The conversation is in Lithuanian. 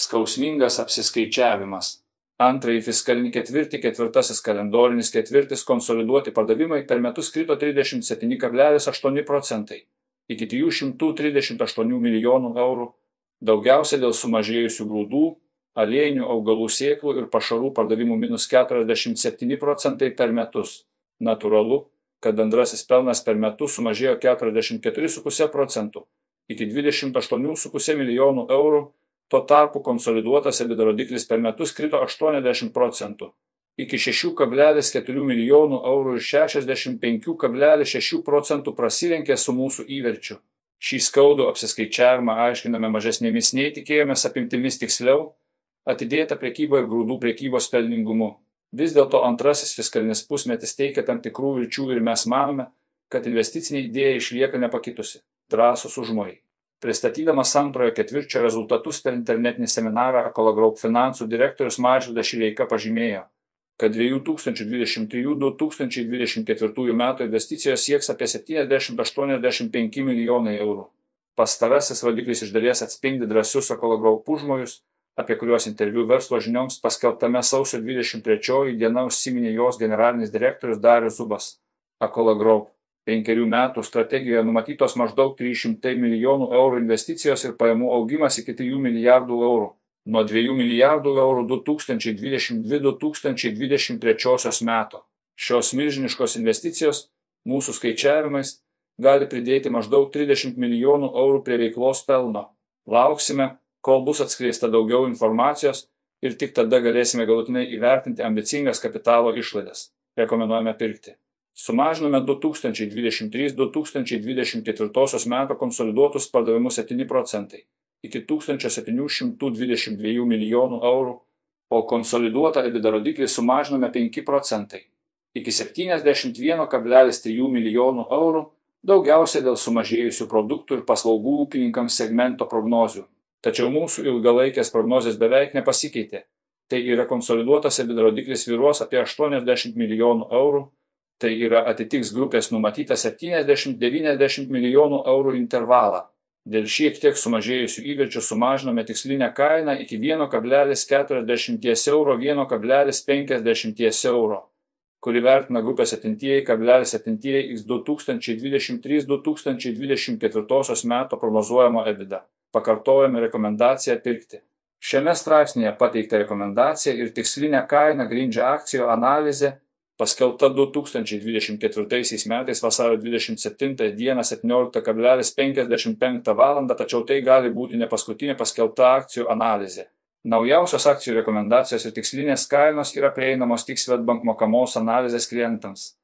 Skausmingas apsiskaičiavimas. Antrąjį fiskalinį ketvirtį, ketvirtasis kalendorinis ketvirtis konsoliduoti pardavimai per metus krito 37,8 procentai iki 338 milijonų eurų, daugiausia dėl sumažėjusių grūdų, aliejinių augalų sėklų ir pašarų pardavimų minus 47 procentai per metus. Natūralu, kad bendrasis pelnas per metus sumažėjo 44,5 procentų iki 28,5 milijonų eurų Tuo tarpu konsoliduotas EBITDA rodiklis per metus krito 80 procentų iki 6,4 milijonų eurų ir 65,6 procentų prasilenkė su mūsų įverčiu. Šį skaudų apsiskaičiavimą aiškiname mažesnėmis nei tikėjomės apimtimis tiksliau, atidėta prekyba ir grūdų prekybos pelningumu. Vis dėlto antrasis fiskalinis pusmetis teikia tam tikrų vilčių ir mes manome, kad investicinė idėja išlieka nepakitusi - drąsus užmojai. Pristatydamas antrojo ketvirčio rezultatus per internetinį seminarą Ekologroup finansų direktorius Mažvydas Šileika pažymėjo, kad 2023-2024 metų investicijos sieks apie 70-85 milijonai eurų. Pastarasis rodiklis iš dalies atspindi drąsius Ekologroup užmojus, apie kuriuos interviu verslo žinioms paskelbtame sausio 23 diena užsiminė jos generalinis direktorius Darius Zubas. Ekologroup penkerių metų strategijoje numatytos maždaug 300 milijonų eurų investicijos ir pajamų augimas iki 3 milijardų eurų. Nuo 2 milijardų eurų 2022-2023 metų. Šios milžiniškos investicijos, mūsų skaičiavimais, gali pridėti maždaug 30 milijonų eurų prie veiklos pelno. Lauksime, kol bus atskleista daugiau informacijos ir tik tada galėsime galutinai įvertinti ambicingas kapitalo išlaidas. Rekomenduojame pirkti sumažinome 2023-2024 metų konsoliduotus pardavimus 7 procentai iki 1722 milijonų eurų, o konsoliduotą EBITDA rodiklį sumažinome 5 procentai iki 71,3 milijonų eurų, daugiausia dėl sumažėjusių produktų ir paslaugų ūkininkams segmento prognozių. Tačiau mūsų ilgalaikės prognozijas beveik nepasikeitė. Tai yra konsoliduotas EBITDA rodiklis vyruos apie 80 milijonų eurų, tai yra atitiks grupės numatytą 70-90 milijonų eurų intervalą. Dėl šiek tiek sumažėjusių įverčių sumažinome tikslinę kainą iki 1,40 euro 1,50 euro, kuri vertina grupę 7,7 x 2023-2024 metų prognozuojamo EBITDA. Pakartojame rekomendaciją pirkti. Šiame straipsnėje pateikta rekomendacija ir tikslinę kainą grindžia akcijų analizė paskelbta 2024 metais vasario 27 dieną 17,55 val. tačiau tai gali būti ne paskutinė paskelbta akcijų analizė. Naujausios akcijų rekomendacijos ir tikslinės kainos yra prieinamos tik Svetbank mokamos analizės klientams.